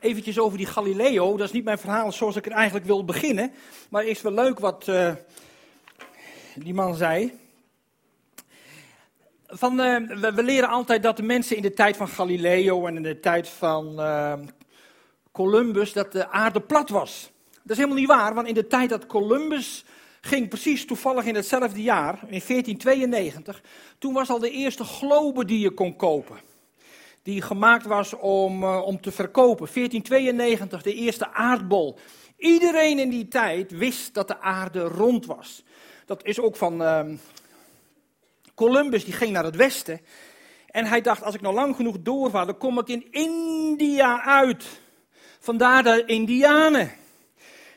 eventjes over die Galileo. Dat is niet mijn verhaal zoals ik er eigenlijk wil beginnen. Maar is wel leuk wat uh, die man zei. Van, uh, we, leren altijd dat de mensen in de tijd van Galileo en in de tijd van uh, Columbus, dat de aarde plat was. Dat is helemaal niet waar, want in de tijd dat Columbus ging, precies toevallig in hetzelfde jaar, in 1492, toen was al de eerste globe die je kon kopen die gemaakt was om, uh, om te verkopen. 1492, de eerste aardbol. Iedereen in die tijd wist dat de aarde rond was. Dat is ook van uh, Columbus, die ging naar het westen. En hij dacht, als ik nou lang genoeg doorvaar, dan kom ik in India uit. Vandaar de Indianen.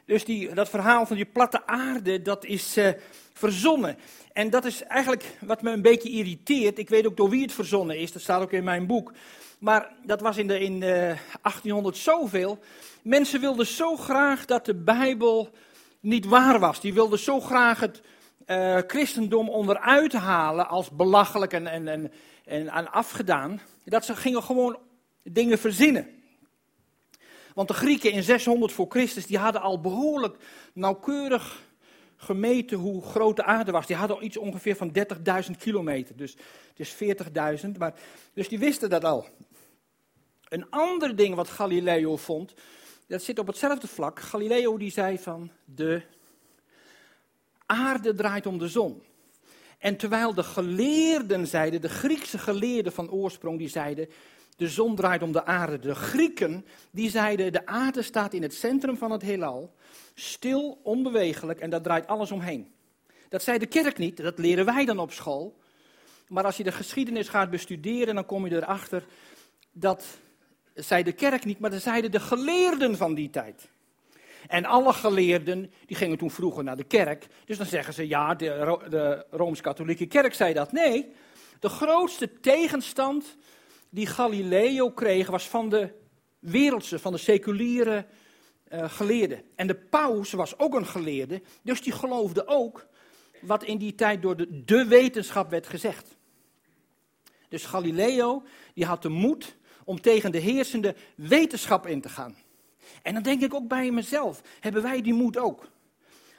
Dus die, dat verhaal van die platte aarde, dat is uh, verzonnen. En dat is eigenlijk wat me een beetje irriteert. Ik weet ook door wie het verzonnen is, dat staat ook in mijn boek. Maar dat was in, de, in de 1800 zoveel. Mensen wilden zo graag dat de Bijbel niet waar was. Die wilden zo graag het uh, christendom onderuit halen als belachelijk en, en, en, en afgedaan. Dat ze gingen gewoon dingen verzinnen. Want de Grieken in 600 voor Christus, die hadden al behoorlijk nauwkeurig gemeten hoe groot de aarde was. Die hadden al iets ongeveer van 30.000 kilometer, dus het is 40.000. Maar, dus die wisten dat al. Een ander ding wat Galileo vond, dat zit op hetzelfde vlak. Galileo die zei van de aarde draait om de zon. En terwijl de geleerden zeiden, de Griekse geleerden van oorsprong, die zeiden, de zon draait om de aarde. De Grieken, die zeiden, de aarde staat in het centrum van het heelal, stil, onbewegelijk en daar draait alles omheen. Dat zei de kerk niet, dat leren wij dan op school. Maar als je de geschiedenis gaat bestuderen, dan kom je erachter dat zei de kerk niet, maar dat zeiden de geleerden van die tijd. En alle geleerden, die gingen toen vroeger naar de kerk. Dus dan zeggen ze, ja, de, de Rooms-Katholieke kerk zei dat. Nee, de grootste tegenstand die Galileo kreeg, was van de wereldse, van de seculiere uh, geleerden. En de paus was ook een geleerde, dus die geloofde ook wat in die tijd door de, de wetenschap werd gezegd. Dus Galileo, die had de moed om tegen de heersende wetenschap in te gaan. En dan denk ik ook bij mezelf, hebben wij die moed ook?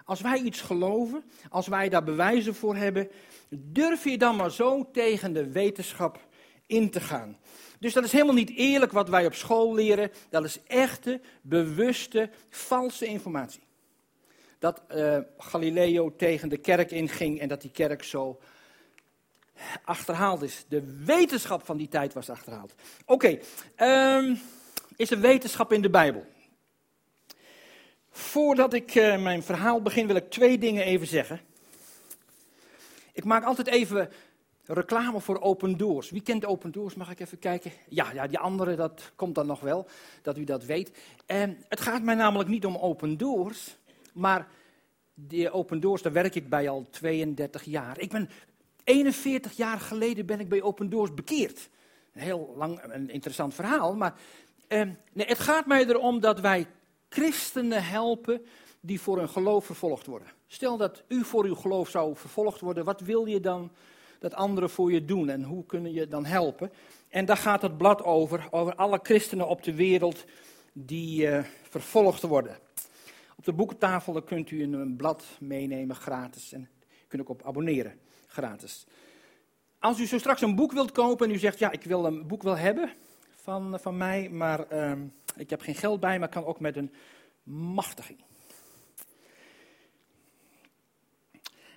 Als wij iets geloven, als wij daar bewijzen voor hebben, durf je dan maar zo tegen de wetenschap in te gaan. Dus dat is helemaal niet eerlijk wat wij op school leren. Dat is echte, bewuste, valse informatie. Dat uh, Galileo tegen de kerk inging en dat die kerk zo achterhaald is. De wetenschap van die tijd was achterhaald. Oké, ehm, is er wetenschap in de Bijbel? Voordat ik uh, mijn verhaal begin, wil ik twee dingen even zeggen. Ik maak altijd even reclame voor Open Doors. Wie kent Open Doors? Mag ik even kijken? Ja, ja die andere, dat komt dan nog wel, dat u dat weet. En het gaat mij namelijk niet om Open Doors, maar die Open Doors, daar werk ik bij al 32 jaar. Ik ben 41 jaar geleden ben ik bij Open Doors bekeerd. Een heel lang, een interessant verhaal, maar eh, nee, het gaat mij erom dat wij christenen helpen die voor hun geloof vervolgd worden. Stel dat u voor uw geloof zou vervolgd worden, wat wil je dan dat anderen voor je doen en hoe kunnen je dan helpen? En daar gaat het blad over, over alle christenen op de wereld die uh, vervolgd worden. Op de boekentafel kunt u een blad meenemen gratis en kunt ook op abonneren gratis. Als u zo straks een boek wilt kopen en u zegt, ja, ik wil een boek wel hebben van, van mij, maar uh, ik heb geen geld bij, maar kan ook met een machtiging.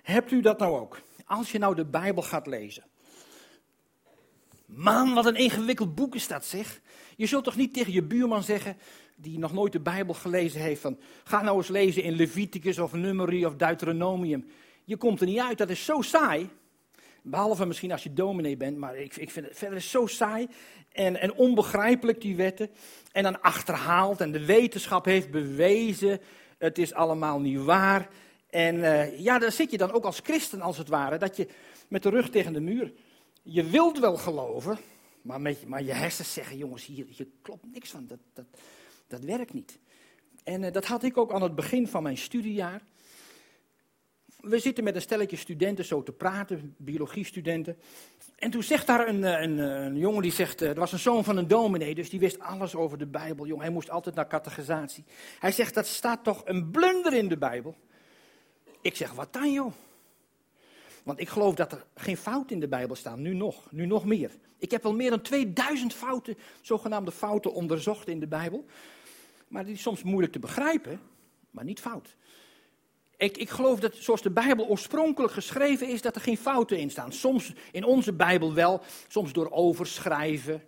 Hebt u dat nou ook? Als je nou de Bijbel gaat lezen. Man, wat een ingewikkeld boek is dat, zeg. Je zult toch niet tegen je buurman zeggen, die nog nooit de Bijbel gelezen heeft, van ga nou eens lezen in Leviticus of Numeri of Deuteronomium je komt er niet uit. Dat is zo saai. Behalve misschien als je dominee bent, maar ik, ik vind het verder zo saai en, en onbegrijpelijk, die wetten. En dan achterhaald en de wetenschap heeft bewezen, het is allemaal niet waar. En uh, ja, daar zit je dan ook als christen als het ware, dat je met de rug tegen de muur, je wilt wel geloven, maar, met, maar je hersens zeggen, jongens, hier, hier klopt niks van, dat, dat, dat werkt niet. En uh, dat had ik ook aan het begin van mijn studiejaar we zitten met een stelletje studenten zo te praten, biologiestudenten. En toen zegt daar een, eh, een, een jongen die zegt, er was een zoon van een dominee, dus die wist alles over de Bijbel. Jong, hij moest altijd naar catechisatie. Hij zegt, dat staat toch een blunder in de Bijbel? Ik zeg, wat dan joh? Want ik geloof dat er geen fouten in de Bijbel staan, nu nog, nu nog meer. Ik heb al meer dan 2000 fouten, zogenaamde fouten, onderzocht in de Bijbel. Maar die is soms moeilijk te begrijpen, maar niet fout. Ik, ik geloof dat zoals de Bijbel oorspronkelijk geschreven is, dat er geen fouten in staan. Soms in onze Bijbel wel, soms door overschrijven.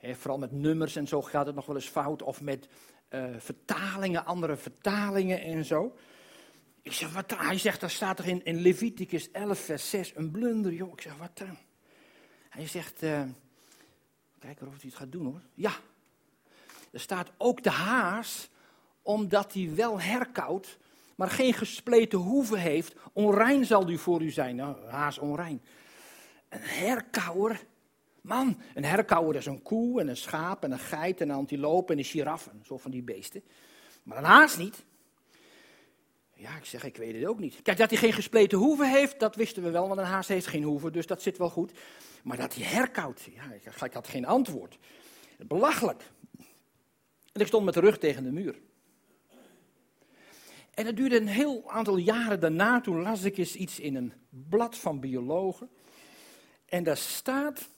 vooral met nummers en zo gaat het nog wel eens fout. Of met uh, vertalingen, andere vertalingen en zo. Ik zeg, wat? Hij zegt, daar staat er in, Leviticus 11, vers 6, een blunder, joh. Ik zeg, wat dan? Hij zegt, uh, kijk of hij het gaat doen hoor. Ja, er staat ook de haas, omdat hij wel herkoudt, maar geen gespleten hoeven heeft. Onrein zal u voor u zijn. Nou, haas onrein. Een herkauwer. Man, een herkauwer is een koe en een schaap en een geit en een antilope en een giraf. Zo van die beesten. Maar een haas niet. Ja, ik zeg, ik weet het ook niet. Kijk, dat hij geen gespleten hoeven heeft, dat wisten we wel, want een haas heeft geen hoeven, dus dat zit wel goed. Maar dat hij herkoudt, ja, ik had geen antwoord. Belachelijk. En ik stond met de rug tegen de muur. En het duurde een heel aantal jaren daarna, toen las ik eens iets in een blad van biologen. En daar staat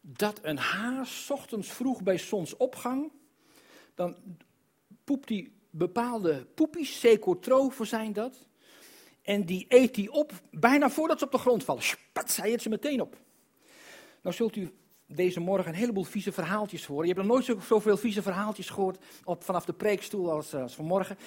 dat een haas ochtends vroeg bij zonsopgang, dan poept hij bepaalde poepies, secotrofen zijn dat. En die eet hij op, bijna voordat ze op de grond vallen. Spat, hij eet ze meteen op. Nou zult u deze morgen een heleboel vieze verhaaltjes horen. Je hebt nog nooit zoveel vieze verhaaltjes gehoord op, vanaf de preekstoel als, eh, als vanmorgen.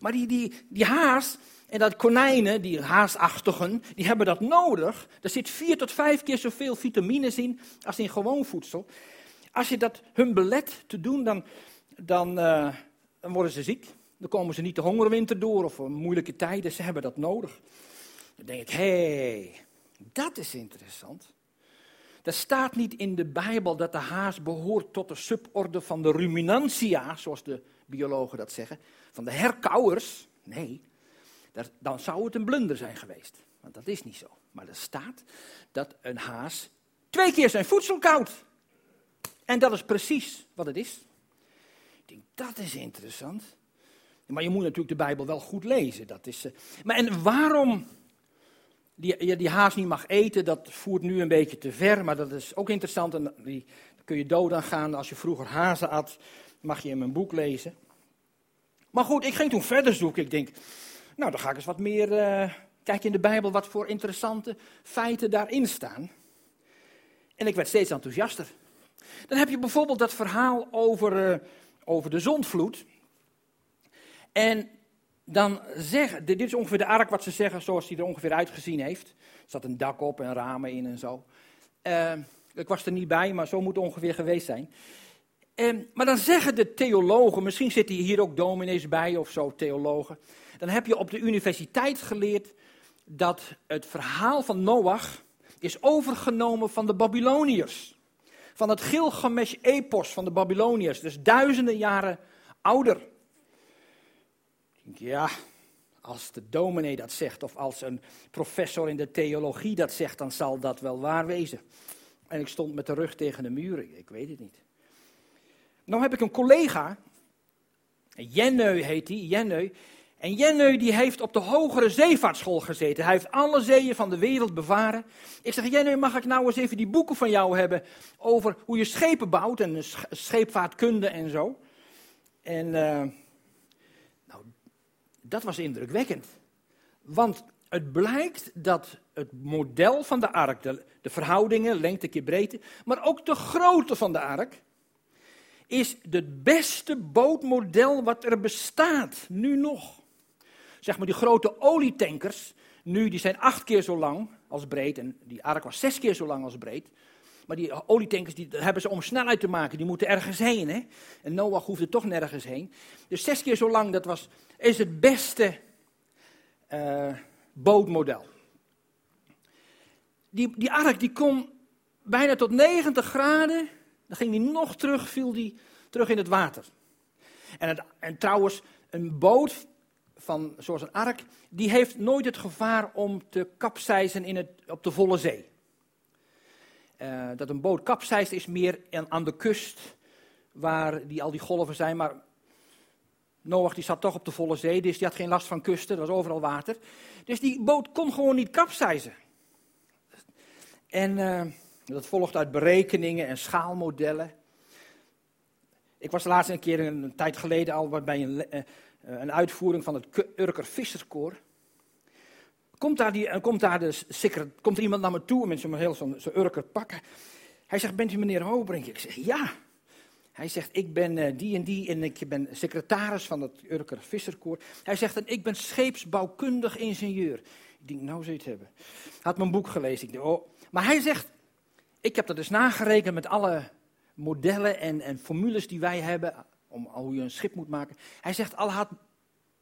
Maar die, die, die haas en dat konijnen, die haasachtigen, die hebben dat nodig. Er zit vier tot vijf keer zoveel vitamines in als in gewoon voedsel. Als je dat hun belet te doen, dan, dan, uh, dan worden ze ziek. Dan komen ze niet de hongerwinter door of moeilijke tijden. Ze hebben dat nodig. Dan denk ik, hé, hey, dat is interessant. Er staat niet in de Bijbel dat de haas behoort tot de suborde van de ruminantia, zoals de biologen dat zeggen, van de herkauwers. Nee, dan zou het een blunder zijn geweest. Want dat is niet zo. Maar er staat dat een haas twee keer zijn voedsel koudt. En dat is precies wat het is. Ik denk, dat is interessant. Maar je moet natuurlijk de Bijbel wel goed lezen. Dat is, uh... maar en waarom die, die haas niet mag eten, dat voert nu een beetje te ver, maar dat is ook interessant. En die, kun je dood aan gaan. Als je vroeger hazen at, mag je in mijn boek lezen. Maar goed, ik ging toen verder zoeken. Ik denk, nou, dan ga ik eens wat meer uh, kijken in de Bijbel wat voor interessante feiten daarin staan. En ik werd steeds enthousiaster. Dan heb je bijvoorbeeld dat verhaal over, uh, over de zondvloed. En dan zeggen, dit is ongeveer de ark wat ze zeggen zoals die er ongeveer uitgezien heeft. Er zat een dak op en ramen in en zo. Uh, ik was er niet bij, maar zo moet het ongeveer geweest zijn. Uh, maar dan zeggen de theologen, misschien zitten hier ook dominees bij of zo, theologen. Dan heb je op de universiteit geleerd dat het verhaal van Noach is overgenomen van de Babyloniërs. Van het Gilgamesh-epos van de Babyloniërs, dus duizenden jaren ouder ja, als de dominee dat zegt of als een professor in de theologie dat zegt, dan zal dat wel waar wezen. En ik stond met de rug tegen de muren, ik weet het niet. Nou heb ik een collega, Jenneu heet hij, Jenneu. En Jenneu die heeft op de hogere zeevaartschool gezeten. Hij heeft alle zeeën van de wereld bevaren. Ik zeg, Jenneu, mag ik nou eens even die boeken van jou hebben over hoe je schepen bouwt en scheepvaartkunde en zo. En... Uh, dat was indrukwekkend. Want het blijkt dat het model van de ark, de, de verhoudingen, lengte keer breedte, maar ook de grootte van de ark, is het beste bootmodel wat er bestaat, nu nog. Zeg maar die grote olietankers, nu die zijn acht keer zo lang als breed, en die ark was zes keer zo lang als breed. Maar die olietankers die hebben ze om snelheid te maken, die moeten ergens heen. Hè? En Noach hoefde toch nergens heen. Dus zes keer zo lang, dat was, is het beste uh, bootmodel. Die, die ark die kon bijna tot 90 graden, dan ging die nog terug, viel die terug in het water. En, het, en trouwens, een boot van, zoals een ark, die heeft nooit het gevaar om te kapseizen in het, op de volle zee. Uh, dat een boot kapseist is meer aan de kust, waar die, al die golven zijn. Maar Noach die zat toch op de volle zee, dus die had geen last van kusten, er was overal water. Dus die boot kon gewoon niet kapseizen. En uh, dat volgt uit berekeningen en schaalmodellen. Ik was de laatste een keer een, tijd geleden al bij een, uh, een uitvoering van het Urker Visserskoor. Komt daar, die, komt, daar de, komt er iemand naar me toe met zo'n heel zo'n zo Urker pakken. Hij zegt, bent u meneer Hobrink? Ik zeg, ja. Hij zegt, ik ben uh, die en die en ik ben secretaris van het Urker Visserkoor. Hij zegt, en ik ben scheepsbouwkundig ingenieur. Ik denk, nou zoiets hebben. Had mijn boek gelezen. Ik denk, oh. Maar hij zegt, ik heb dat dus nagerekend met alle modellen en, en formules die wij hebben om hoe je een schip moet maken. Hij zegt, al had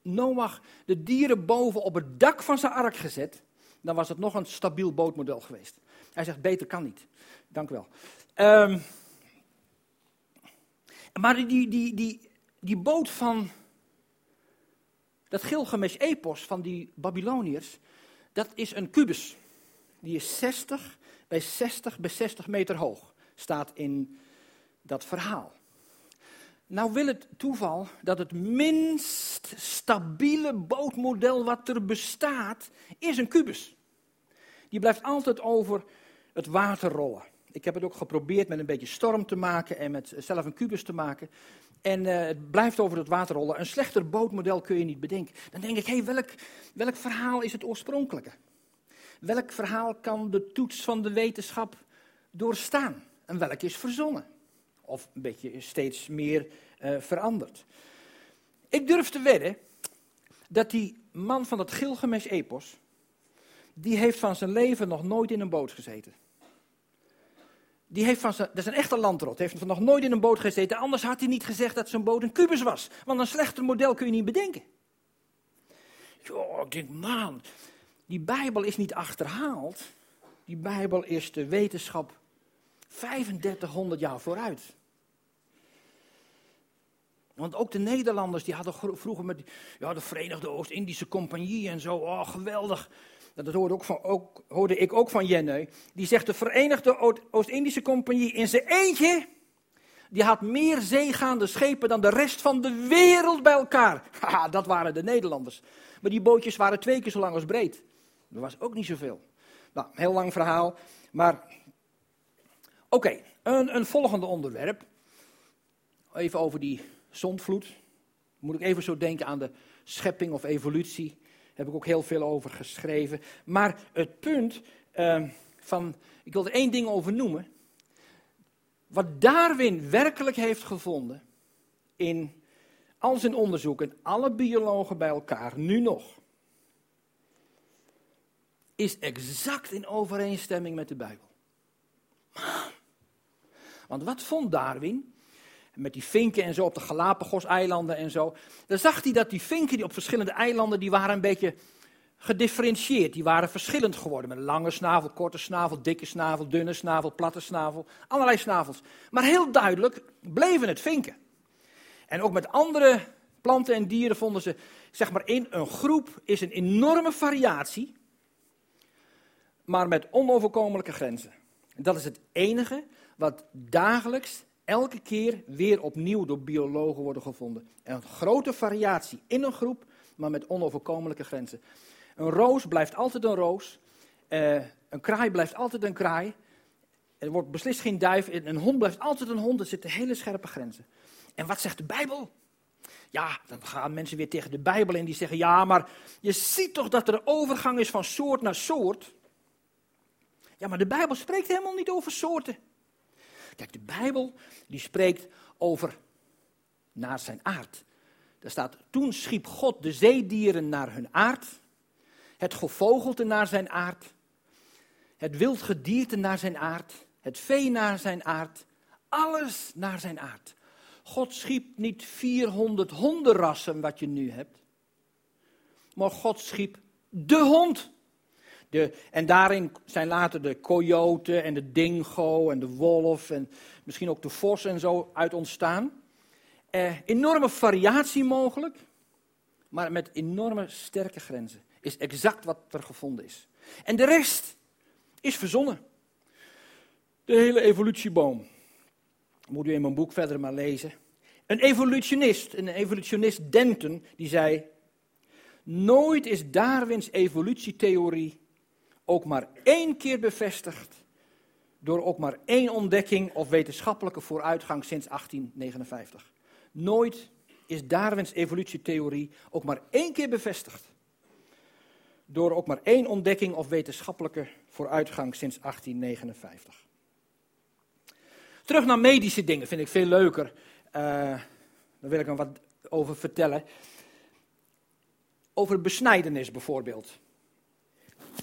Noach de dieren boven op het dak van zijn ark gezet, dan was het nog een stabiel bootmodel geweest. Hij zegt, beter kan niet. Dank u wel. Um, maar die, die, die, die boot van dat Gilgamesh-epos van die Babyloniërs, dat is een kubus. Die is 60 bij 60 bij 60 meter hoog, staat in dat verhaal. Nou wil het toeval dat het minst stabiele bootmodel wat er bestaat, is een kubus. Die blijft altijd over het water rollen. Ik heb het ook geprobeerd met een beetje storm te maken en met zelf een kubus te maken. En uh, het blijft over het water rollen. Een slechter bootmodel kun je niet bedenken. Dan denk ik, hé, welk, welk verhaal is het oorspronkelijke? Welk verhaal kan de toets van de wetenschap doorstaan? En welk is verzonnen? Of een beetje steeds meer uh, veranderd. Ik durf te wedden dat die man van dat Gilgamesh-epos, die heeft van zijn leven nog nooit in een boot gezeten. Die heeft van zijn, dat is een echte landrot, heeft van nog nooit in een boot gezeten. Anders had hij niet gezegd dat zijn boot een kubus was. Want een slechter model kun je niet bedenken. Jo, ik denk, man, die Bijbel is niet achterhaald. Die Bijbel is de wetenschap 3500 jaar vooruit. Want ook de Nederlanders die hadden vroeger met ja, de Verenigde Oost-Indische Compagnie en zo. Oh, geweldig. Dat hoorde, ook van, ook, hoorde ik ook van Jenne. Die zegt de Verenigde Oost-Indische Compagnie in zijn eentje. Die had meer zeegaande schepen dan de rest van de wereld bij elkaar. Haha, dat waren de Nederlanders. Maar die bootjes waren twee keer zo lang als breed. Dat was ook niet zoveel. Nou, heel lang verhaal. Maar oké, een, een volgende onderwerp. Even over die zondvloed. Moet ik even zo denken aan de schepping of evolutie. Daar heb ik ook heel veel over geschreven. Maar het punt uh, van, ik wil er één ding over noemen. Wat Darwin werkelijk heeft gevonden in al zijn onderzoeken, alle biologen bij elkaar, nu nog, is exact in overeenstemming met de Bijbel. Want wat vond Darwin? met die vinken en zo op de Galapagos-eilanden en zo. Dan zag hij dat die vinken die op verschillende eilanden, die waren een beetje gedifferentieerd. Die waren verschillend geworden. Met lange snavel, korte snavel, dikke snavel, dunne snavel, platte snavel. Allerlei snavels. Maar heel duidelijk bleven het vinken. En ook met andere planten en dieren vonden ze, zeg maar in een groep is een enorme variatie. Maar met onoverkomelijke grenzen. dat is het enige wat dagelijks elke keer weer opnieuw door biologen worden gevonden. een grote variatie in een groep, maar met onoverkomelijke grenzen. Een roos blijft altijd een roos. Uh, een kraai blijft altijd een kraai. Er wordt beslist geen duif. Een hond blijft altijd een hond. Er zitten hele scherpe grenzen. En wat zegt de Bijbel? Ja, dan gaan mensen weer tegen de Bijbel in die zeggen: ja, maar je ziet toch dat er overgang is van soort naar soort. Ja, maar de Bijbel spreekt helemaal niet over soorten. Kijk, de Bijbel die spreekt over naar zijn aard. Daar staat, toen schiep God de zeedieren naar hun aard, het gevogelte naar zijn aard, het wild gedierte naar zijn aard, het vee naar zijn aard, alles naar zijn aard. God schiep niet 400 hondenrassen wat je nu hebt, maar God schiep de hond. De, en daarin zijn later de coyote en de dingo en de wolf en misschien ook de vos en zo uit ontstaan. Eh, enorme variatie mogelijk. maar met enorme sterke grenzen. Is exact wat er gevonden is. En de rest is verzonnen. De hele evolutieboom. Moet u in mijn boek verder maar lezen. Een evolutionist, een evolutionist Denton, die zei: Nooit is Darwins evolutietheorie ook maar één keer bevestigd door ook maar één ontdekking of wetenschappelijke vooruitgang sinds 1859. Nooit is Darwins evolutietheorie ook maar één keer bevestigd door ook maar één ontdekking of wetenschappelijke vooruitgang sinds 1859. Terug naar medische dingen vind ik veel leuker. Uh, daar wil ik nog wat over vertellen. Over besnijdenis bijvoorbeeld.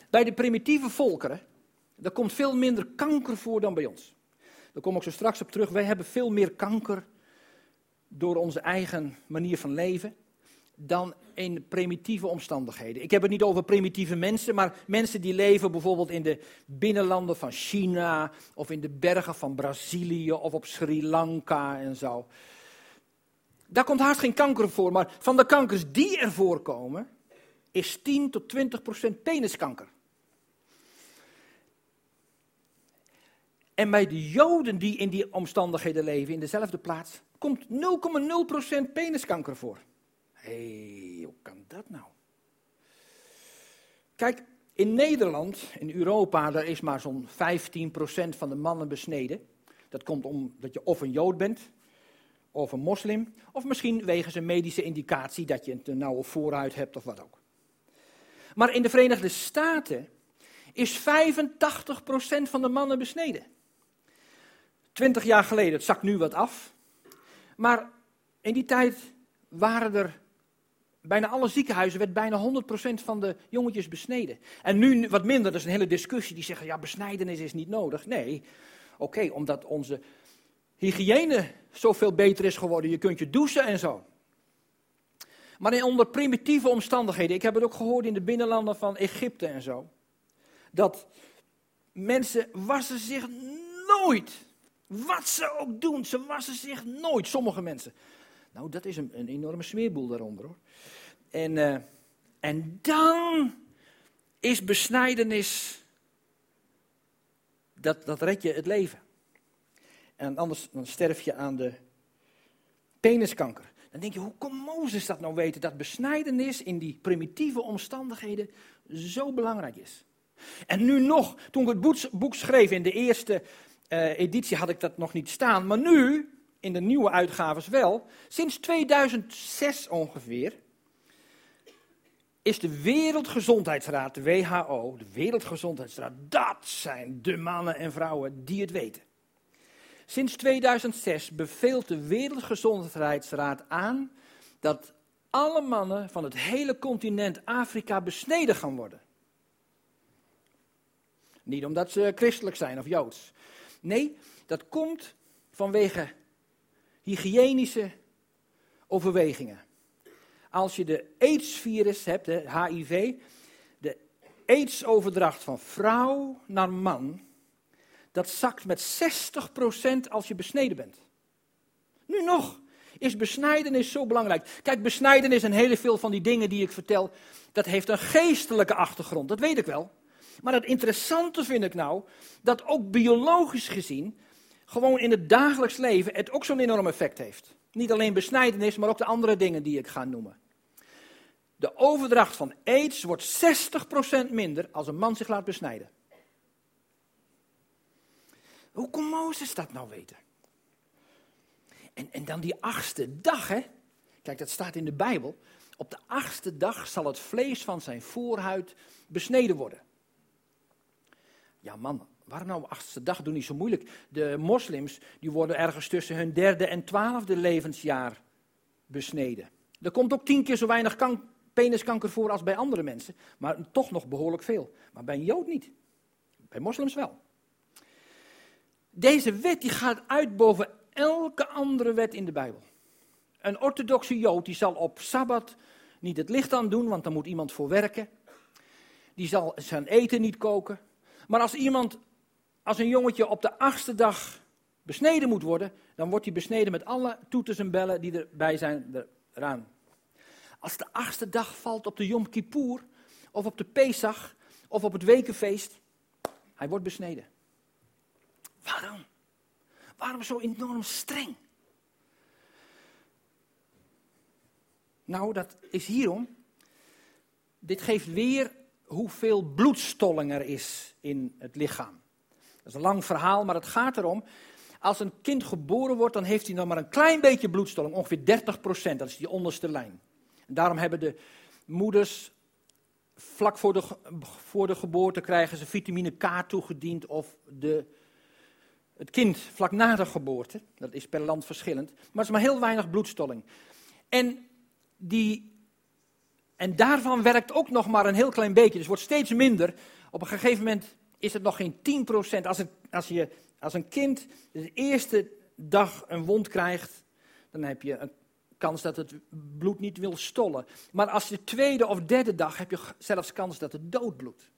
Bij de primitieve volkeren, daar komt veel minder kanker voor dan bij ons. Daar kom ik zo straks op terug. Wij hebben veel meer kanker door onze eigen manier van leven dan in primitieve omstandigheden. Ik heb het niet over primitieve mensen, maar mensen die leven bijvoorbeeld in de binnenlanden van China of in de bergen van Brazilië of op Sri Lanka en zo. Daar komt haast geen kanker voor, maar van de kankers die er voorkomen, is 10 tot 20 procent peniskanker. En bij de Joden die in die omstandigheden leven, in dezelfde plaats, komt 0,0% peniskanker voor. Hé, hoe kan dat nou? Kijk, in Nederland, in Europa, daar is maar zo'n 15% van de mannen besneden. Dat komt omdat je of een Jood bent, of een moslim, of misschien wegens een medische indicatie dat je een nauwe vooruit hebt of wat ook. Maar in de Verenigde Staten is 85% van de mannen besneden. 20 jaar geleden, het zakt nu wat af. Maar in die tijd waren er bijna alle ziekenhuizen werd bijna 100% van de jongetjes besneden. En nu wat minder, dat is een hele discussie die zeggen, ja, besnijdenis is niet nodig. Nee, oké, omdat onze hygiëne zoveel beter is geworden, je kunt je douchen en zo. Maar in onder primitieve omstandigheden, ik heb het ook gehoord in de binnenlanden van Egypte en zo, dat mensen wassen zich nooit. Wat ze ook doen, ze wassen zich nooit, sommige mensen. Nou, dat is een, een enorme smeerboel daaronder hoor. En, uh, en dan is besnijdenis, dat, dat red je het leven. En anders dan sterf je aan de peniskanker. Dan denk je, hoe kon Mozes dat nou weten, dat besnijdenis in die primitieve omstandigheden zo belangrijk is? En nu nog, toen ik het boek, schreef in de eerste uh, editie had ik dat nog niet staan, maar nu, in de nieuwe uitgaves wel, sinds 2006 ongeveer, is de Wereldgezondheidsraad, de WHO, de Wereldgezondheidsraad, dat zijn de mannen en vrouwen die het weten. Sinds 2006 beveelt de Wereldgezondheidsraad aan dat alle mannen van het hele continent Afrika besneden gaan worden. Niet omdat ze christelijk zijn of joods. Nee, dat komt vanwege hygiënische overwegingen. Als je de AIDS-virus hebt, de HIV, de AIDS-overdracht van vrouw naar man, dat zakt met 60% als je besneden bent. Nu nog is besnijdenis zo belangrijk. Kijk, besnijdenis en heel veel van die dingen die ik vertel, dat heeft een geestelijke achtergrond, dat weet ik wel. Maar het interessante vind ik nou, dat ook biologisch gezien, gewoon in het dagelijks leven, het ook zo'n enorm effect heeft. Niet alleen besnijdenis, maar ook de andere dingen die ik ga noemen. De overdracht van aids wordt 60% minder als een man zich laat besnijden. Hoe kon Mozes dat nou weten? En, en dan die achtste dag, hè? Kijk, dat staat in de Bijbel. Op de achtste dag zal het vlees van zijn voorhuid besneden worden. Ja man, waarom nou achtste dag? Doe niet zo moeilijk. De moslims die worden ergens tussen hun derde en twaalfde levensjaar besneden. Er komt ook tien keer zo weinig peniskanker voor als bij andere mensen, maar toch nog behoorlijk veel. Maar bij een Jood niet. Bij moslims wel. Deze wet die gaat uit boven elke andere wet in de Bijbel. Een orthodoxe Jood die zal op Sabbat niet het licht aan doen, want dan moet iemand voor werken. Die zal zijn eten niet koken. Maar als iemand, als een jongetje op de achtste dag besneden moet worden, dan wordt hij besneden met alle toeters en bellen die erbij zijn eraan. als de achtste dag valt op de Yom Kippur, of op de Pesach, of op het wekenfeest, hij wordt besneden. Waarom? Waarom zo enorm streng? Nou, dat is hierom. Dit geeft weer hoeveel bloedstolling er is in het lichaam. Dat is een lang verhaal, maar het gaat erom. Als een kind geboren wordt, dan heeft hij nog maar een klein beetje bloedstolling, ongeveer 30 procent. Dat is die onderste lijn. En daarom hebben de moeders vlak voor de, voor de geboorte krijgen ze vitamine K toegediend of de, het kind vlak na de geboorte. Dat is per land verschillend. Maar het is maar heel weinig bloedstolling. En, die, en daarvan werkt ook nog maar een heel klein beetje. Dus het wordt steeds minder. Op een gegeven moment is het nog geen 10%. Als, het, als, je, als een kind de eerste dag een wond krijgt, dan heb je een kans dat het bloed niet wil stollen. Maar als de tweede of derde dag heb je zelfs kans dat het doodbloedt.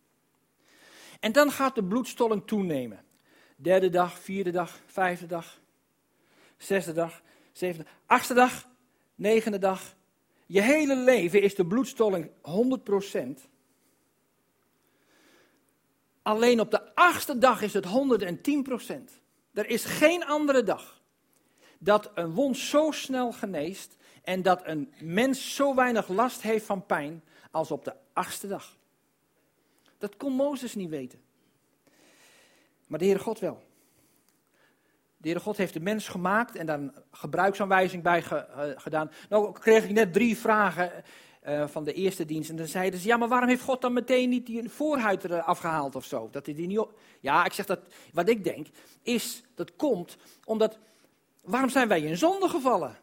En dan gaat de bloedstolling toenemen. Derde dag, vierde dag, vijfde dag, zesde dag, zevende, achtste dag, negende dag. Je hele leven is de bloedstolling 100%. Alleen op de achtste dag is het 110%. Er is geen andere dag dat een wond zo snel geneest en dat een mens zo weinig last heeft van pijn als op de achtste dag. Dat kon Mozes niet weten. Maar de Heere God wel. De Heere God heeft de mens gemaakt en daar gebruiksaanwijzing bij eh, gedaan. Nou kreeg ik net drie vragen uh, van de eerste dienst. En dan zeiden ze, ja, maar waarom heeft God dan meteen niet die voorhuid er afgehaald of zo? Dat hij die niet. Ja, ik zeg dat, wat ik denk, is, dat komt omdat Waarom zijn wij in zonde gevallen?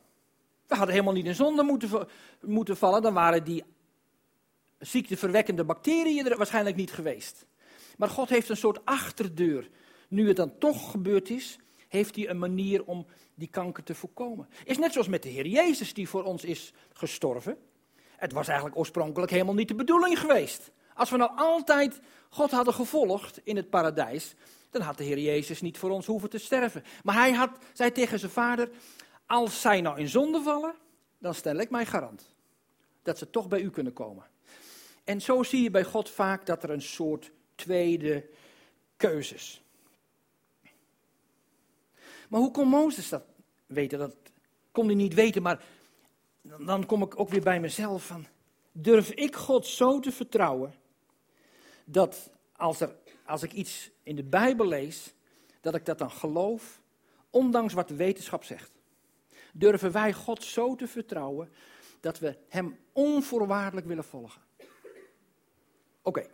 We hadden helemaal niet in zonde moeten, moeten vallen, dan waren die ziekteverwekkende bacteriën er waarschijnlijk niet geweest. Maar God heeft een soort achterdeur. Nu het dan toch gebeurd is, heeft hij een manier om die kanker te voorkomen. Is net zoals met de Heer Jezus die voor ons is gestorven. Het was eigenlijk oorspronkelijk helemaal niet de bedoeling geweest. Als we nou altijd God hadden gevolgd in het paradijs, dan had de Heer Jezus niet voor ons hoeven te sterven. Maar hij had, zei tegen zijn vader, als zij nou in zonde vallen, dan stel ik mij garant dat ze toch bij u kunnen komen. En zo zie je bij God vaak dat er een soort tweede keuzes. Maar hoe kon Mozes dat weten? Dat kon hij niet weten, maar dan kom ik ook weer bij mezelf van, durf ik God zo te vertrouwen dat als, er, als ik iets in de Bijbel lees, dat ik dat dan geloof, ondanks wat de wetenschap zegt. Durven wij God zo te vertrouwen dat we Hem onvoorwaardelijk willen volgen? Oké.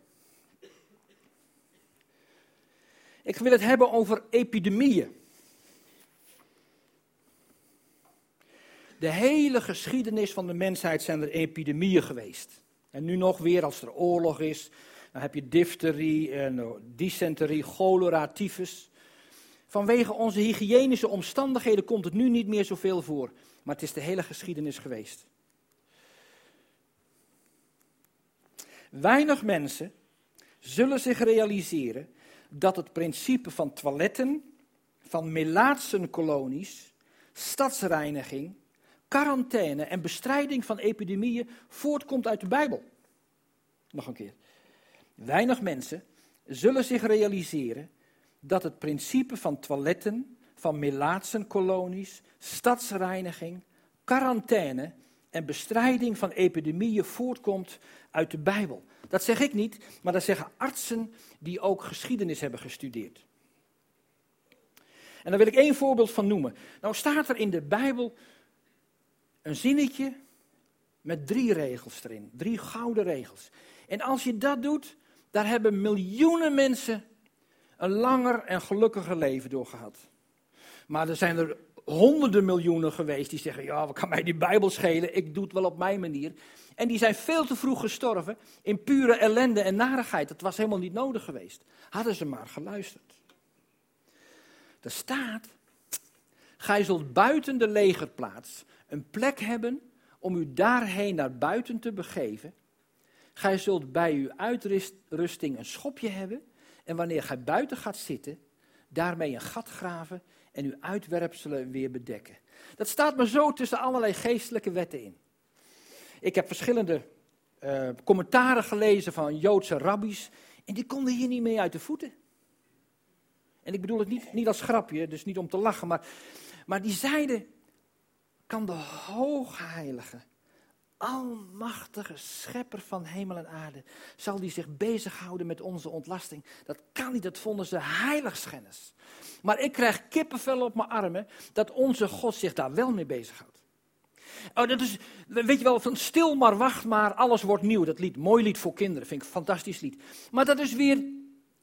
Ik wil het hebben over epidemieën. De hele geschiedenis van de mensheid zijn er epidemieën geweest. En nu nog weer als er oorlog is, dan heb je difterie, en dysenterie, cholera, tyfus. Vanwege onze hygiënische omstandigheden komt het nu niet meer zoveel voor. Maar het is de hele geschiedenis geweest. Weinig mensen zullen zich realiseren dat het principe van toiletten, van melaatsenkolonies, stadsreiniging, quarantaine en bestrijding van epidemieën voortkomt uit de Bijbel. Nog een keer. Weinig mensen zullen zich realiseren dat het principe van toiletten, van melaatsenkolonies, stadsreiniging, quarantaine en bestrijding van epidemieën voortkomt uit de Bijbel. Dat zeg ik niet, maar dat zeggen artsen die ook geschiedenis hebben gestudeerd. En daar wil ik één voorbeeld van noemen. Nou staat er in de Bijbel een zinnetje met drie regels erin, drie gouden regels. En als je dat doet, daar hebben miljoenen mensen een langer en gelukkiger leven door gehad. Maar er zijn er honderden miljoenen geweest die zeggen: Ja, wat kan mij die Bijbel schelen? Ik doe het wel op mijn manier. En die zijn veel te vroeg gestorven in pure ellende en narigheid. Dat was helemaal niet nodig geweest. Hadden ze maar geluisterd. Er staat: Gij zult buiten de legerplaats een plek hebben om u daarheen naar buiten te begeven Gij zult bij uw uitrusting een schopje hebben. En wanneer gij buiten gaat zitten, daarmee een gat graven en uw uitwerpselen weer bedekken. Dat staat maar zo tussen allerlei geestelijke wetten in. Ik heb verschillende uh, commentaren gelezen van Joodse rabbies. En die konden hier niet mee uit de voeten. En ik bedoel het niet, niet als grapje, dus niet om te lachen. Maar, maar die zeiden, kan de hoogheilige, almachtige schepper van hemel en aarde, zal die zich bezighouden met onze ontlasting? Dat kan niet, dat vonden ze heiligschennis. Maar ik krijg kippenvel op mijn armen dat onze God zich daar wel mee bezighoudt. Oh, dat is, weet je wel, van stil maar wacht maar, alles wordt nieuw. Dat lied, mooi lied voor kinderen, vind ik een fantastisch lied. Maar dat is weer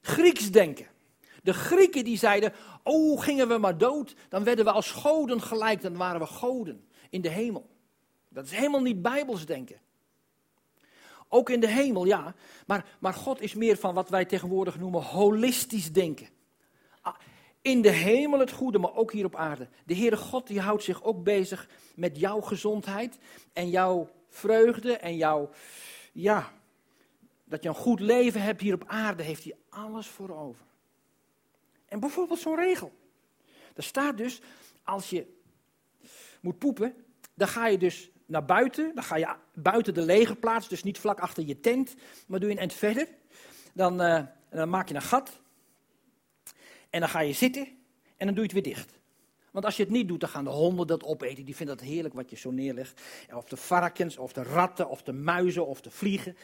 Grieks denken. De Grieken die zeiden, oh gingen we maar dood, dan werden we als goden gelijk, dan waren we goden in de hemel. Dat is helemaal niet bijbels denken. Ook in de hemel, ja. Maar, maar God is meer van wat wij tegenwoordig noemen holistisch denken. Ah, in de hemel het goede, maar ook hier op aarde. De Heere God die houdt zich ook bezig met jouw gezondheid en jouw vreugde en jouw, ja, dat je een goed leven hebt hier op aarde, heeft hij alles voor over. En bijvoorbeeld zo'n regel. Er staat dus, als je moet poepen, dan ga je dus naar buiten. Dan ga je buiten de lege plaats, dus niet vlak achter je tent, maar doe je een eind verder. Dan, uh, dan maak je een gat. En dan ga je zitten en dan doe je het weer dicht. Want als je het niet doet, dan gaan de honden dat opeten. Die vinden dat heerlijk wat je zo neerlegt. Of de varkens, of de ratten, of de muizen, of de vliegen.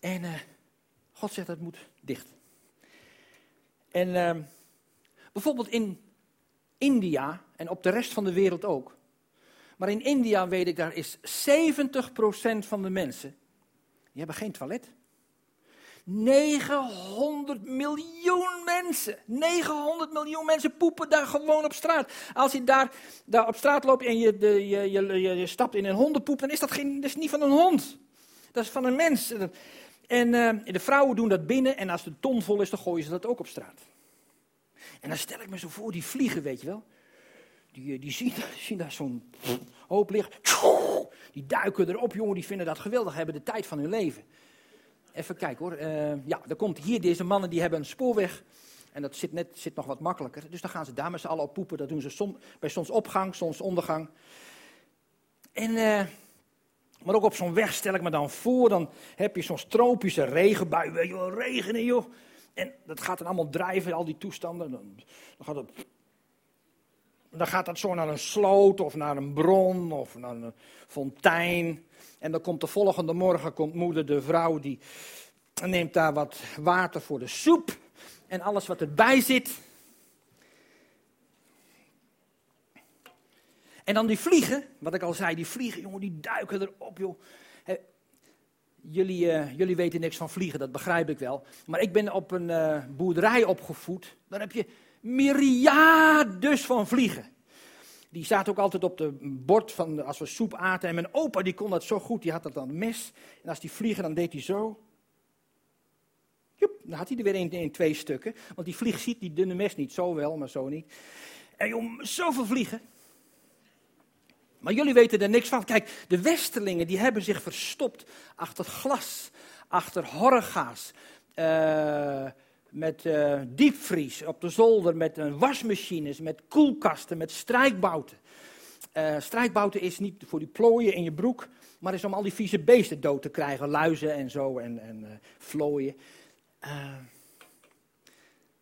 En uh, God zegt dat moet dicht. En uh, bijvoorbeeld in India en op de rest van de wereld ook. Maar in India weet ik, daar is 70% van de mensen, die hebben geen toilet. 900 miljoen mensen. 900 miljoen mensen poepen daar gewoon op straat. Als je daar, daar op straat loopt en je, de, je, je, je, stapt in een hondenpoep, dan is dat, geen, dat is niet van een hond. Dat is van een mens. En uh, de vrouwen doen dat binnen en als de ton vol is, dan gooien ze dat ook op straat. En dan stel ik me zo voor, die vliegen, weet je wel. Die, die zien, zien daar zo'n hoop licht. Die duiken erop, jongen, die vinden dat geweldig, hebben de tijd van hun leven. Even kijken hoor. Uh, ja, er komt hier deze mannen die hebben een spoorweg. En dat zit, net, zit nog wat makkelijker. Dus dan gaan ze daar met z'n allen op poepen. Dat doen ze som, bij zonsopgang, zonsondergang. En, uh, maar ook op zo'n weg stel ik me dan voor. Dan heb je zo'n tropische regenbui. Weet je wel, regenen joh. En dat gaat dan allemaal drijven, al die toestanden. Dan, dan gaat het dan gaat dat zo naar een sloot of naar een bron of naar een fontein. En dan komt de volgende morgen, komt moeder de vrouw, die neemt daar wat water voor de soep. En alles wat erbij zit. En dan die vliegen, wat ik al zei, die vliegen, jongen, die duiken erop, joh. jullie, uh, jullie weten niks van vliegen, dat begrijp ik wel. Maar ik ben op een uh, boerderij opgevoed. Dan heb je myriades van vliegen. Die zaten ook altijd op de bord van als we soep aten. En mijn opa die kon dat zo goed, die had dat dan mes. En als die vliegen, dan deed hij zo. Joep, dan had hij er weer in, in twee stukken. Want die vlieg ziet die dunne mes niet, zo wel, maar zo niet. En joh, zoveel vliegen. Maar jullie weten er niks van. Kijk, de Westerlingen die hebben zich verstopt achter glas, achter horga's. Uh, met uh, diepvries op de zolder, met uh, wasmachines, met koelkasten, met strijkbouten. Uh, strijkbouten is niet voor die plooien in je broek, maar is om al die vieze beesten dood te krijgen, luizen en zo en, en vlooien.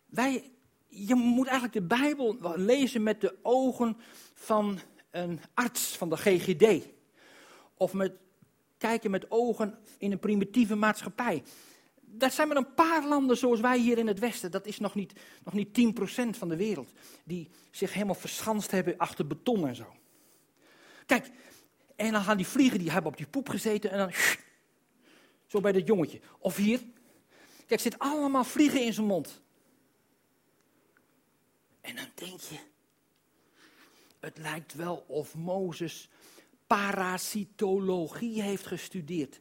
wij, je moet eigenlijk de Bijbel lezen met de ogen van een arts van de GGD. Of met, kijken met ogen in een primitieve maatschappij dat zijn maar een paar landen zoals wij hier in het Westen. Dat is nog niet, nog niet 10% van de wereld. Die zich helemaal verschanst hebben achter beton en zo. Kijk, en dan gaan die vliegen, die hebben op die poep gezeten en dan... Zo bij dat jongetje. Of hier. Kijk, zit allemaal vliegen in zijn mond. En dan denk je, het lijkt wel of Mozes parasitologie heeft gestudeerd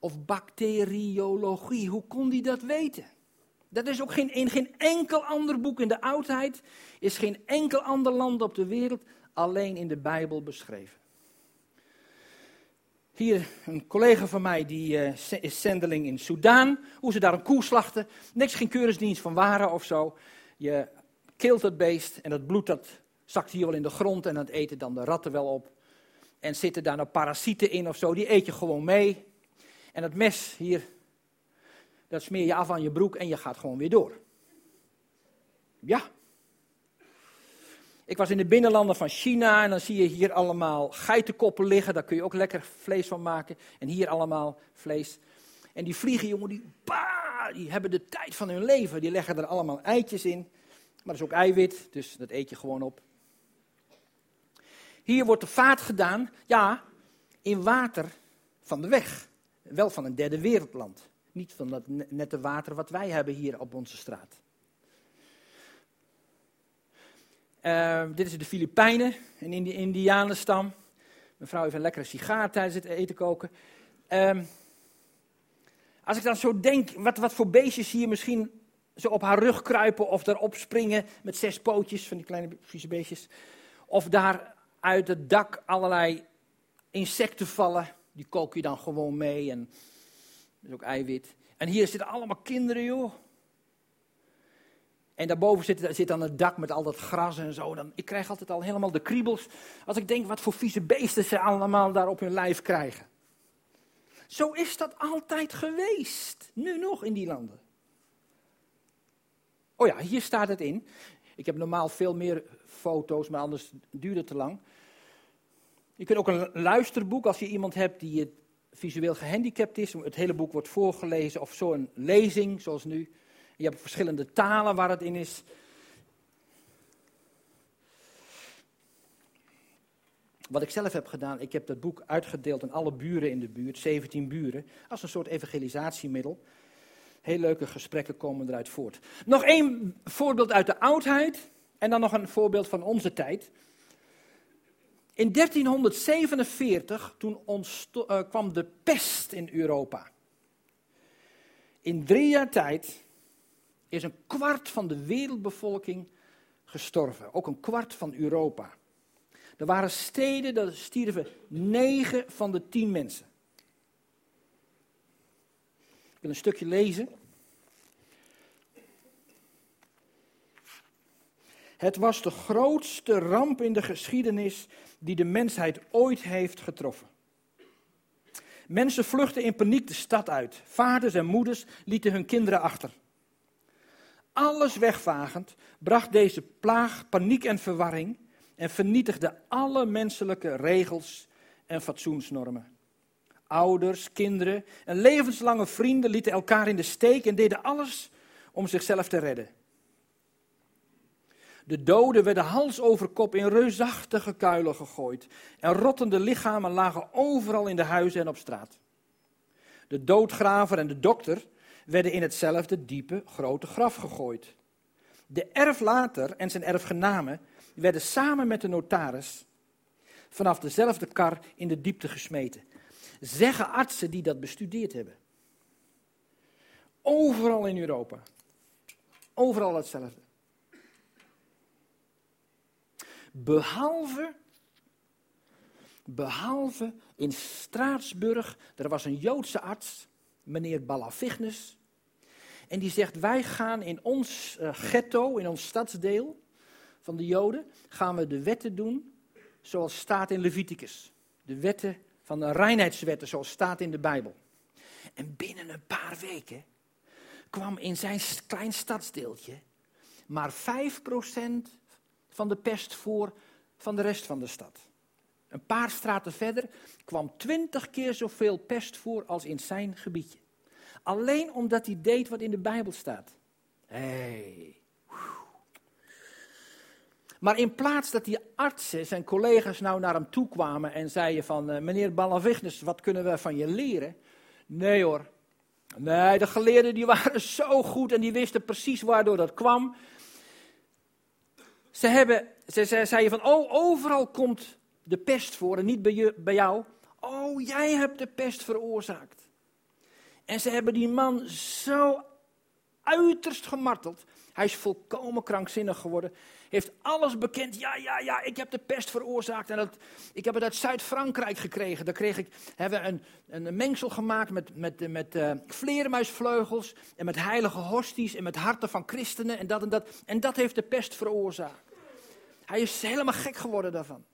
of bacteriologie. Hoe kon hij dat weten? Dat is ook geen, in geen enkel ander boek in de oudheid, is geen enkel ander land op de wereld alleen in de Bijbel beschreven. Hier een collega van mij, die uh, is zendeling in Soudaan. Hoe ze daar een koe slachten. Niks, geen keuringsdienst van waren of zo. Je keelt het beest en dat bloed dat zakt hier wel in de grond en dat eten dan de ratten wel op. En zitten daar nou parasieten in of zo, die eet je gewoon mee. En het mes hier, dat smeer je af aan je broek en je gaat gewoon weer door. Ja. Ik was in de binnenlanden van China en dan zie je hier allemaal geitenkoppen liggen. Daar kun je ook lekker vlees van maken. En hier allemaal vlees. En die vliegen, jongen, die, die hebben de tijd van hun leven. Die leggen er allemaal eitjes in. Maar dat is ook eiwit, dus dat eet je gewoon op. Hier wordt de vaat gedaan, ja, in water van de weg. Wel van een derde wereldland. Niet van dat nette water wat wij hebben hier op onze straat. Uh, dit is de Filipijnen, een Indi Indianenstam. Mevrouw heeft een lekkere sigaar tijdens het eten koken. Uh, als ik dan zo denk, wat, wat voor beestjes hier misschien zo op haar rug kruipen of erop springen met zes pootjes van die kleine vieze beestjes. Of daar uit het dak allerlei insecten vallen, die kook je dan gewoon mee en dat is ook eiwit. En hier zitten allemaal kinderen, joh. En daarboven zit, zit dan het dak met al dat gras en zo. Dan, ik krijg altijd al helemaal de kriebels als ik denk wat voor vieze beesten ze allemaal daar op hun lijf krijgen. Zo is dat altijd geweest. Nu nog in die landen. Oh ja, hier staat het in. Ik heb normaal veel meer foto's, maar anders duurt het te lang. Je kunt ook een luisterboek, als je iemand hebt die visueel gehandicapt is. Het hele boek wordt voorgelezen of zo'n lezing, zoals nu. Je hebt verschillende talen waar het in is. Wat ik zelf heb gedaan, ik heb dat boek uitgedeeld aan alle buren in de buurt, 17 buren, als een soort evangelisatiemiddel. Heel leuke gesprekken komen eruit voort. Nog één voorbeeld uit de oudheid en dan nog een voorbeeld van onze tijd. In 1347, toen uh, kwam de pest in Europa. In drie jaar tijd is een kwart van de wereldbevolking gestorven. Ook een kwart van Europa. Er waren steden, daar stierven negen van de tien mensen. Ik wil een stukje lezen. Het was de grootste ramp in de geschiedenis die de mensheid ooit heeft getroffen. Mensen vluchtten in paniek de stad uit. Vaders en moeders lieten hun kinderen achter. Alles wegvagend bracht deze plaag paniek en verwarring en vernietigde alle menselijke regels en fatsoensnormen. Ouders, kinderen en levenslange vrienden lieten elkaar in de steek en deden alles om zichzelf te redden. De doden werden hals over kop in reusachtige kuilen gegooid en rottende lichamen lagen overal in de huizen en op straat. De doodgraver en de dokter werden in hetzelfde diepe, grote graf gegooid. De erflater en zijn erfgenamen werden samen met de notaris vanaf dezelfde kar in de diepte gesmeten. Zeggen artsen die dat bestudeerd hebben. Overal in Europa. Overal hetzelfde. Behalve, behalve in Straatsburg, er was een Joodse arts, meneer Balavignus. En die zegt, wij gaan in ons uh, ghetto, in ons stadsdeel van de Joden, gaan we de wetten doen zoals staat in Leviticus. De wetten van de reinheidswetten zoals staat in de Bijbel. En binnen een paar weken kwam in zijn klein stadsdeeltje maar 5% van de pest voor van de rest van de stad. Een paar straten verder kwam 20 keer zoveel pest voor als in zijn gebiedje. Alleen omdat hij deed wat in de Bijbel staat. Hey. Maar in plaats dat die artsen, zijn collega's, nou naar hem toe kwamen en zeiden van, uh, meneer Balavignus, wat kunnen we van je leren? Nee hoor. Nee, de geleerden die waren zo goed en die wisten precies waardoor dat kwam. Ze, hebben, ze, ze zeiden van, oh, overal komt de pest voor en niet bij, je, bij jou. Oh, jij hebt de pest veroorzaakt. En ze hebben die man zo uiterst gemarteld. Hij is volkomen krankzinnig geworden. Heeft alles bekend. Ja, ja, ja, ik heb de pest veroorzaakt. En dat, ik heb het uit Zuid-Frankrijk gekregen. Daar kreeg ik, hebben een, een mengsel gemaakt met, met, met uh, vleermuisvleugels. En met heilige hosties. En met harten van christenen. En dat en dat. En dat heeft de pest veroorzaakt. Hij is helemaal gek geworden daarvan.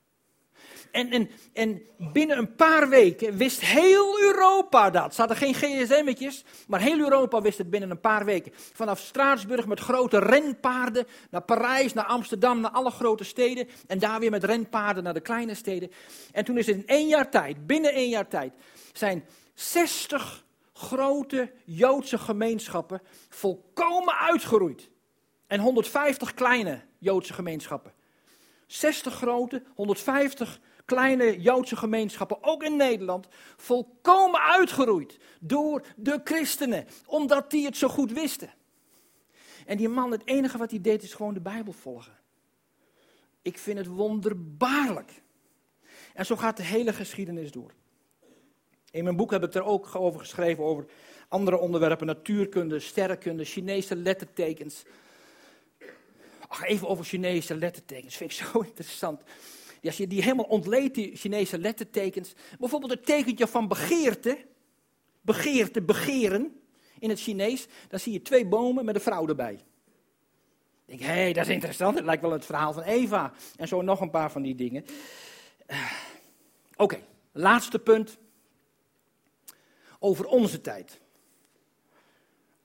En, en, en binnen een paar weken wist heel Europa dat. Ze hadden geen gsm'tjes, maar heel Europa wist het binnen een paar weken. Vanaf Straatsburg met grote renpaarden naar Parijs, naar Amsterdam, naar alle grote steden. En daar weer met renpaarden naar de kleine steden. En toen is het in één jaar tijd, binnen één jaar tijd, zijn 60 grote Joodse gemeenschappen volkomen uitgeroeid. En 150 kleine Joodse gemeenschappen. 60 grote, 150 kleine Joodse gemeenschappen, ook in Nederland, volkomen uitgeroeid door de christenen, omdat die het zo goed wisten. En die man, het enige wat hij deed, is gewoon de Bijbel volgen. Ik vind het wonderbaarlijk. En zo gaat de hele geschiedenis door. In mijn boek heb ik er ook over geschreven, over andere onderwerpen, natuurkunde, sterrenkunde, Chinese lettertekens. Ach, even over Chinese lettertekens, vind ik zo interessant. Als je die helemaal ontleedt, die Chinese lettertekens. Bijvoorbeeld het tekentje van begeerte, begeerte, begeren, in het Chinees. Dan zie je twee bomen met een vrouw erbij. Ik denk, hé, hey, dat is interessant. Het lijkt wel het verhaal van Eva. En zo nog een paar van die dingen. Uh, Oké, laatste punt over onze tijd.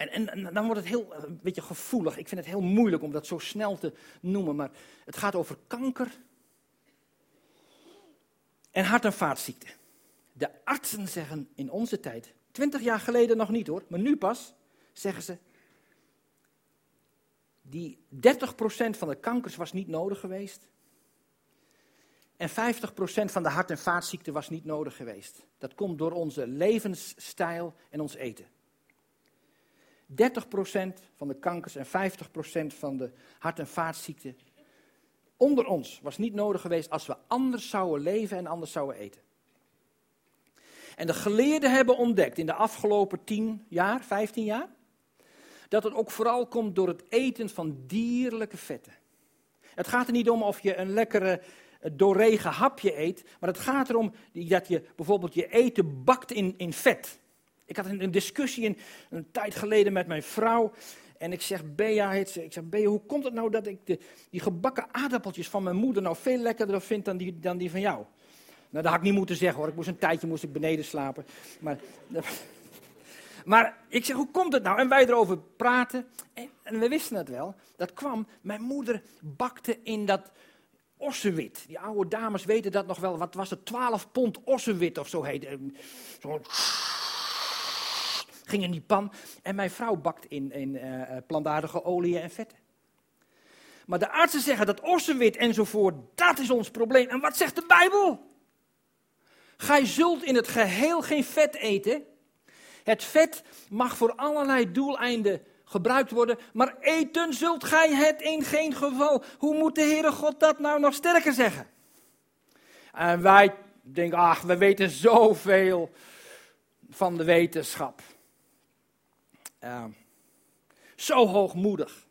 En, dan wordt het heel een beetje gevoelig. Ik vind het heel moeilijk om dat zo snel te noemen. Maar het gaat over kanker en hart- en vaatziekten. De artsen zeggen in onze tijd, twintig jaar geleden nog niet hoor, maar nu pas, zeggen ze, die 30% van de kankers was niet nodig geweest. En 50% van de hart- en vaatziekten was niet nodig geweest. Dat komt door onze levensstijl en ons eten. 30% van de kankers en 50% van de hart- en vaatziekten onder ons was niet nodig geweest als we anders zouden leven en anders zouden eten. En de geleerden hebben ontdekt in de afgelopen 10 jaar, 15 jaar, dat het ook vooral komt door het eten van dierlijke vetten. Het gaat er niet om of je een lekkere doorregen hapje eet, maar het gaat erom dat je bijvoorbeeld je eten bakt in, in vet. Ik had een, discussie een, een tijd geleden met mijn vrouw. En ik zeg, Bea, heet ze, ik zeg, Bea, hoe komt het nou dat ik de, die gebakken aardappeltjes van mijn moeder nou veel lekkerder vind dan die, dan die van jou? Nou, dat had ik niet moeten zeggen hoor. Ik moest een tijdje moest ik beneden slapen. Maar, maar ik zeg, hoe komt het nou? En wij erover praten. En, we wisten het wel. Dat kwam, mijn moeder bakte in dat ossewit. Die oude dames weten dat nog wel. Wat was het? 12 pond ossewit of zo heet Zo'n ging in die pan. En mijn vrouw bakt in, in uh, plantaardige oliën en vetten. Maar de artsen zeggen dat ossenwit enzovoort, dat is ons probleem. En wat zegt de Bijbel? Gij zult in het geheel geen vet eten. Het vet mag voor allerlei doeleinden gebruikt worden, maar eten zult gij het in geen geval. Hoe moet de Heere God dat nou nog sterker zeggen? En wij denken, ach, we weten zoveel van de wetenschap. Uh, zo hoogmoedig.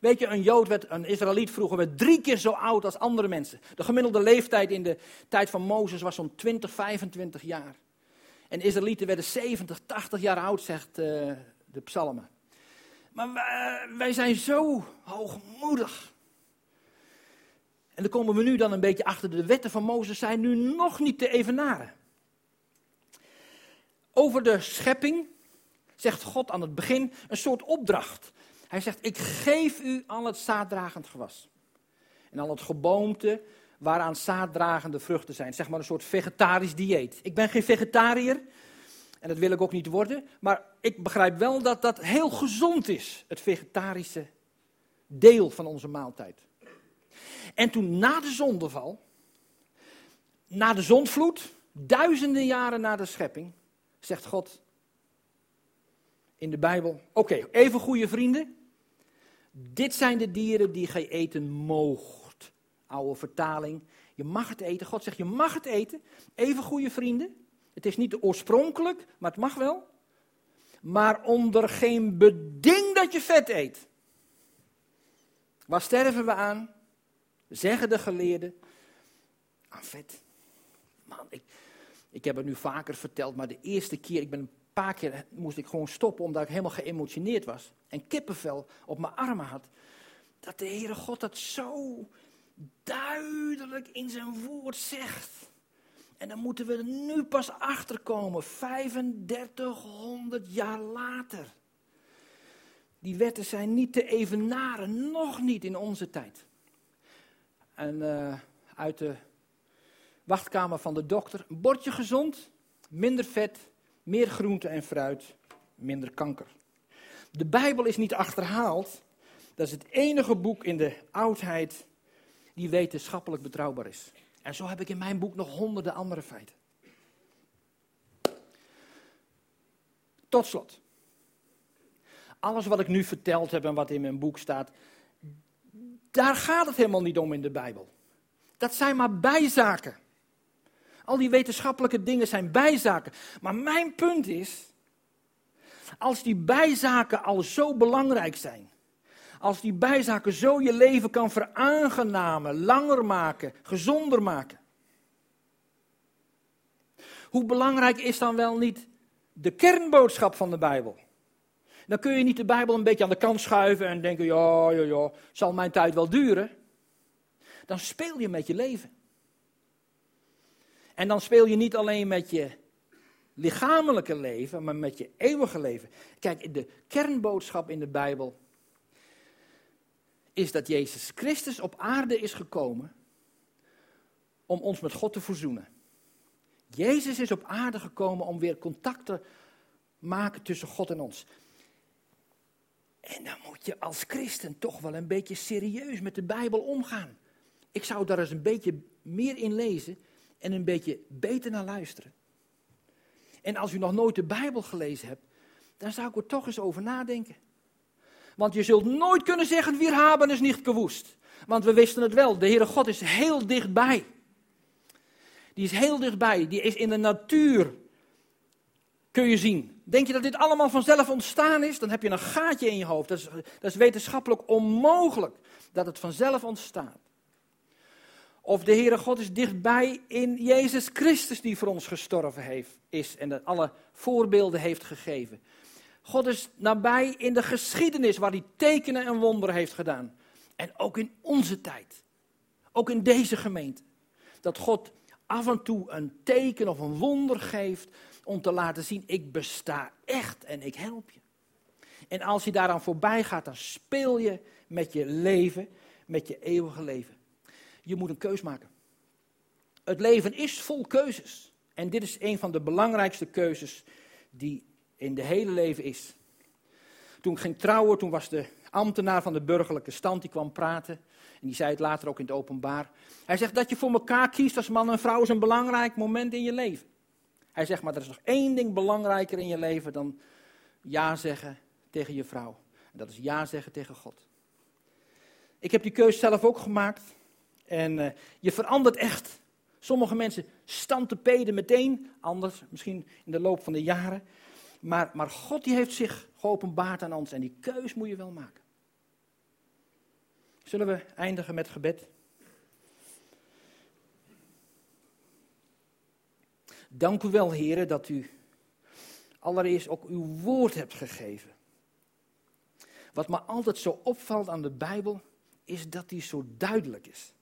Weet je, een Jood werd, een Israëliet vroeger, werd drie keer zo oud als andere mensen. De gemiddelde leeftijd in de tijd van Mozes was zo'n 20, 25 jaar. En Israëlieten werden 70, 80 jaar oud, zegt uh, de psalmen. Maar wij, wij zijn zo hoogmoedig. En dan komen we nu dan een beetje achter de wetten van Mozes zijn nu nog niet te evenaren. Over de schepping zegt God aan het begin een soort opdracht. Hij zegt, ik geef u al het zaaddragend gewas. En al het geboomte waaraan zaaddragende vruchten zijn. Zeg maar een soort vegetarisch dieet. Ik ben geen vegetariër en dat wil ik ook niet worden. Maar ik begrijp wel dat dat heel gezond is, het vegetarische deel van onze maaltijd. En toen na de zondeval, na de zondvloed, duizenden jaren na de schepping, zegt God, in de Bijbel. Oké, even goede vrienden. Dit zijn de dieren die gij eten moogt. Oude vertaling. Je mag het eten. God zegt, je mag het eten. Even goede vrienden. Het is niet oorspronkelijk, maar het mag wel. Maar onder geen beding dat je vet eet. Waar sterven we aan? Zeggen de geleerden. Aan vet. Man, ik, ik heb het nu vaker verteld, maar de eerste keer, ik ben een paar keer moest ik gewoon stoppen omdat ik helemaal geëmotioneerd was. En kippenvel op mijn armen had. Dat de Heere God dat zo duidelijk in zijn woord zegt. En dan moeten we er nu pas achter komen, 3500 jaar later. Die wetten zijn niet te evenaren, nog niet in onze tijd. En uh, uit de wachtkamer van de dokter, een bordje gezond, minder vet, meer groente en fruit, minder kanker. De Bijbel is niet achterhaald. Dat is het enige boek in de oudheid die wetenschappelijk betrouwbaar is. En zo heb ik in mijn boek nog honderden andere feiten. Tot slot. Alles wat ik nu verteld heb en wat in mijn boek staat, daar gaat het helemaal niet om in de Bijbel. Dat zijn maar bijzaken. Al die wetenschappelijke dingen zijn bijzaken. Maar mijn punt is, als die bijzaken al zo belangrijk zijn, als die bijzaken zo je leven kan veraangenamen, langer maken, gezonder maken. Hoe belangrijk is dan wel niet de kernboodschap van de Bijbel? Dan kun je niet de Bijbel een beetje aan de kant schuiven en denken, ja, ja, ja, zal mijn tijd wel duren. Dan speel je met je leven. En dan speel je niet alleen met je lichamelijke leven, maar met je eeuwige leven. Kijk, de kernboodschap in de Bijbel is dat Jezus Christus op aarde is gekomen om ons met God te verzoenen. Jezus is op aarde gekomen om weer contact te maken tussen God en ons. En dan moet je als christen toch wel een beetje serieus met de Bijbel omgaan. Ik zou daar eens een beetje meer in lezen en een beetje beter naar luisteren. En als u nog nooit de Bijbel gelezen hebt, dan zou ik er toch eens over nadenken. Want je zult nooit kunnen zeggen, wir haben is niet gewoest. Want we wisten het wel, de Heere God is heel dichtbij. Die is heel dichtbij, die is in de natuur, kun je zien. Denk je dat dit allemaal vanzelf ontstaan is? Dan heb je een gaatje in je hoofd. Dat is, dat is wetenschappelijk onmogelijk dat het vanzelf ontstaat. Of de Heere God is dichtbij in Jezus Christus die voor ons gestorven heeft, is en dat alle voorbeelden heeft gegeven. God is nabij in de geschiedenis waar hij tekenen en wonderen heeft gedaan. En ook in onze tijd. Ook in deze gemeente. Dat God af en toe een teken of een wonder geeft om te laten zien, ik besta echt en ik help je. En als je daaraan voorbij gaat, dan speel je met je leven, met je eeuwige leven. Je moet een keus maken. Het leven is vol keuzes. En dit is een van de belangrijkste keuzes die in de hele leven is. Toen ik ging trouwen, toen was de ambtenaar van de burgerlijke stand, die kwam praten. En die zei het later ook in het openbaar. Hij zegt dat je voor elkaar kiest als man en vrouw is een belangrijk moment in je leven. Hij zegt, maar er is nog één ding belangrijker in je leven dan ja zeggen tegen je vrouw. En dat is ja zeggen tegen God. Ik heb die keuze zelf ook gemaakt. En uh, je verandert echt. Sommige mensen peden meteen, anders misschien in de loop van de jaren. Maar, maar God die heeft zich geopenbaard aan ons en die keus moet je wel maken. Zullen we eindigen met gebed? Dank u wel, heren, dat u allereerst ook uw woord hebt gegeven. Wat me altijd zo opvalt aan de Bijbel, is dat die zo duidelijk is.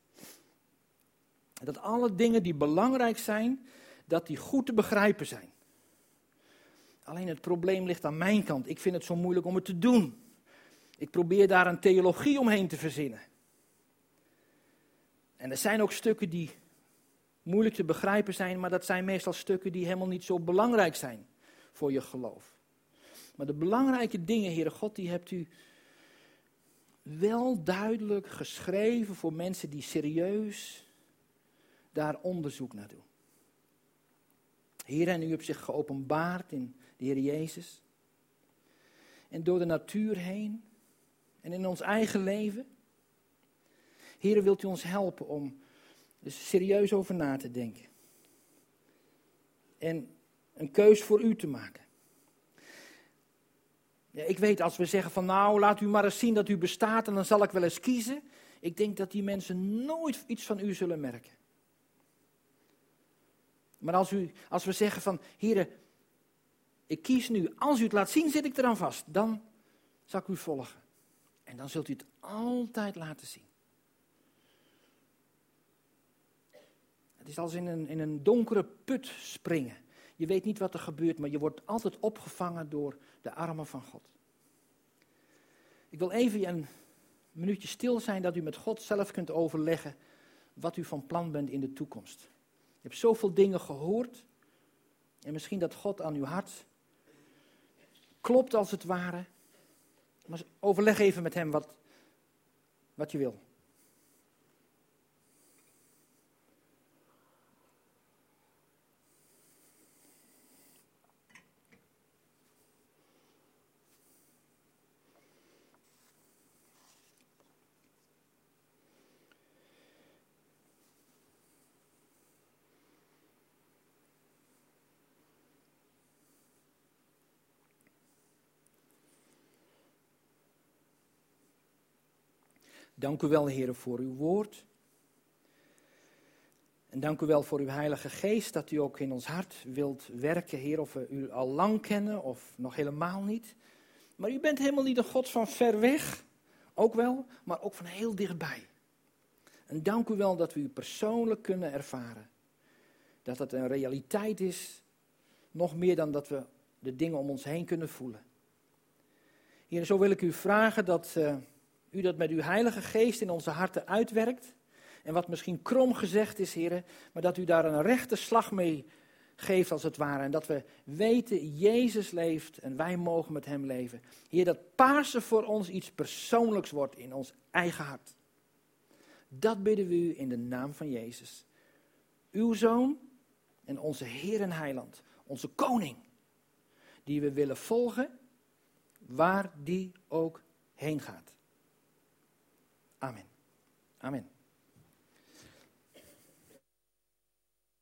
Dat alle dingen die belangrijk zijn, dat die goed te begrijpen zijn. Alleen het probleem ligt aan mijn kant. Ik vind het zo moeilijk om het te doen. Ik probeer daar een theologie omheen te verzinnen. En er zijn ook stukken die moeilijk te begrijpen zijn, maar dat zijn meestal stukken die helemaal niet zo belangrijk zijn voor je geloof. Maar de belangrijke dingen, Heere God, die hebt u wel duidelijk geschreven voor mensen die serieus daar onderzoek naar doen. Heer, en u hebt zich geopenbaard in de Heer Jezus. En door de natuur heen en in ons eigen leven. Heer, wilt u ons helpen om er serieus over na te denken. En een keus voor u te maken. Ja, ik weet als we zeggen van nou, laat u maar eens zien dat u bestaat en dan zal ik wel eens kiezen. Ik denk dat die mensen nooit iets van u zullen merken. Maar als, u, als we zeggen van, heren, ik kies nu, als u het laat zien, zit ik eraan vast. Dan zal ik u volgen. En dan zult u het altijd laten zien. Het is als in een, in een donkere put springen. Je weet niet wat er gebeurt, maar je wordt altijd opgevangen door de armen van God. Ik wil even een minuutje stil zijn dat u met God zelf kunt overleggen wat u van plan bent in de toekomst. Je hebt zoveel dingen gehoord en misschien dat God aan uw hart klopt als het ware. Maar overleg even met hem wat, wat je wil. Dank u wel, Heer, voor uw woord. En dank u wel voor uw Heilige Geest, dat u ook in ons hart wilt werken, Heer, of we u al lang kennen of nog helemaal niet. Maar u bent helemaal niet een God van ver weg, ook wel, maar ook van heel dichtbij. En dank u wel dat we u persoonlijk kunnen ervaren. Dat het een realiteit is, nog meer dan dat we de dingen om ons heen kunnen voelen. Heer, zo wil ik u vragen dat. Uh, u dat met uw Heilige Geest in onze harten uitwerkt. En wat misschien krom gezegd is, heren, maar dat u daar een rechte slag mee geeft als het ware. En dat we weten, Jezus leeft en wij mogen met hem leven. Heer, dat Pasen voor ons iets persoonlijks wordt in ons eigen hart. Dat bidden we u in de naam van Jezus. Uw Zoon en onze Heer en Heiland, onze Koning, die we willen volgen, waar die ook heen gaat. Amen. Amen.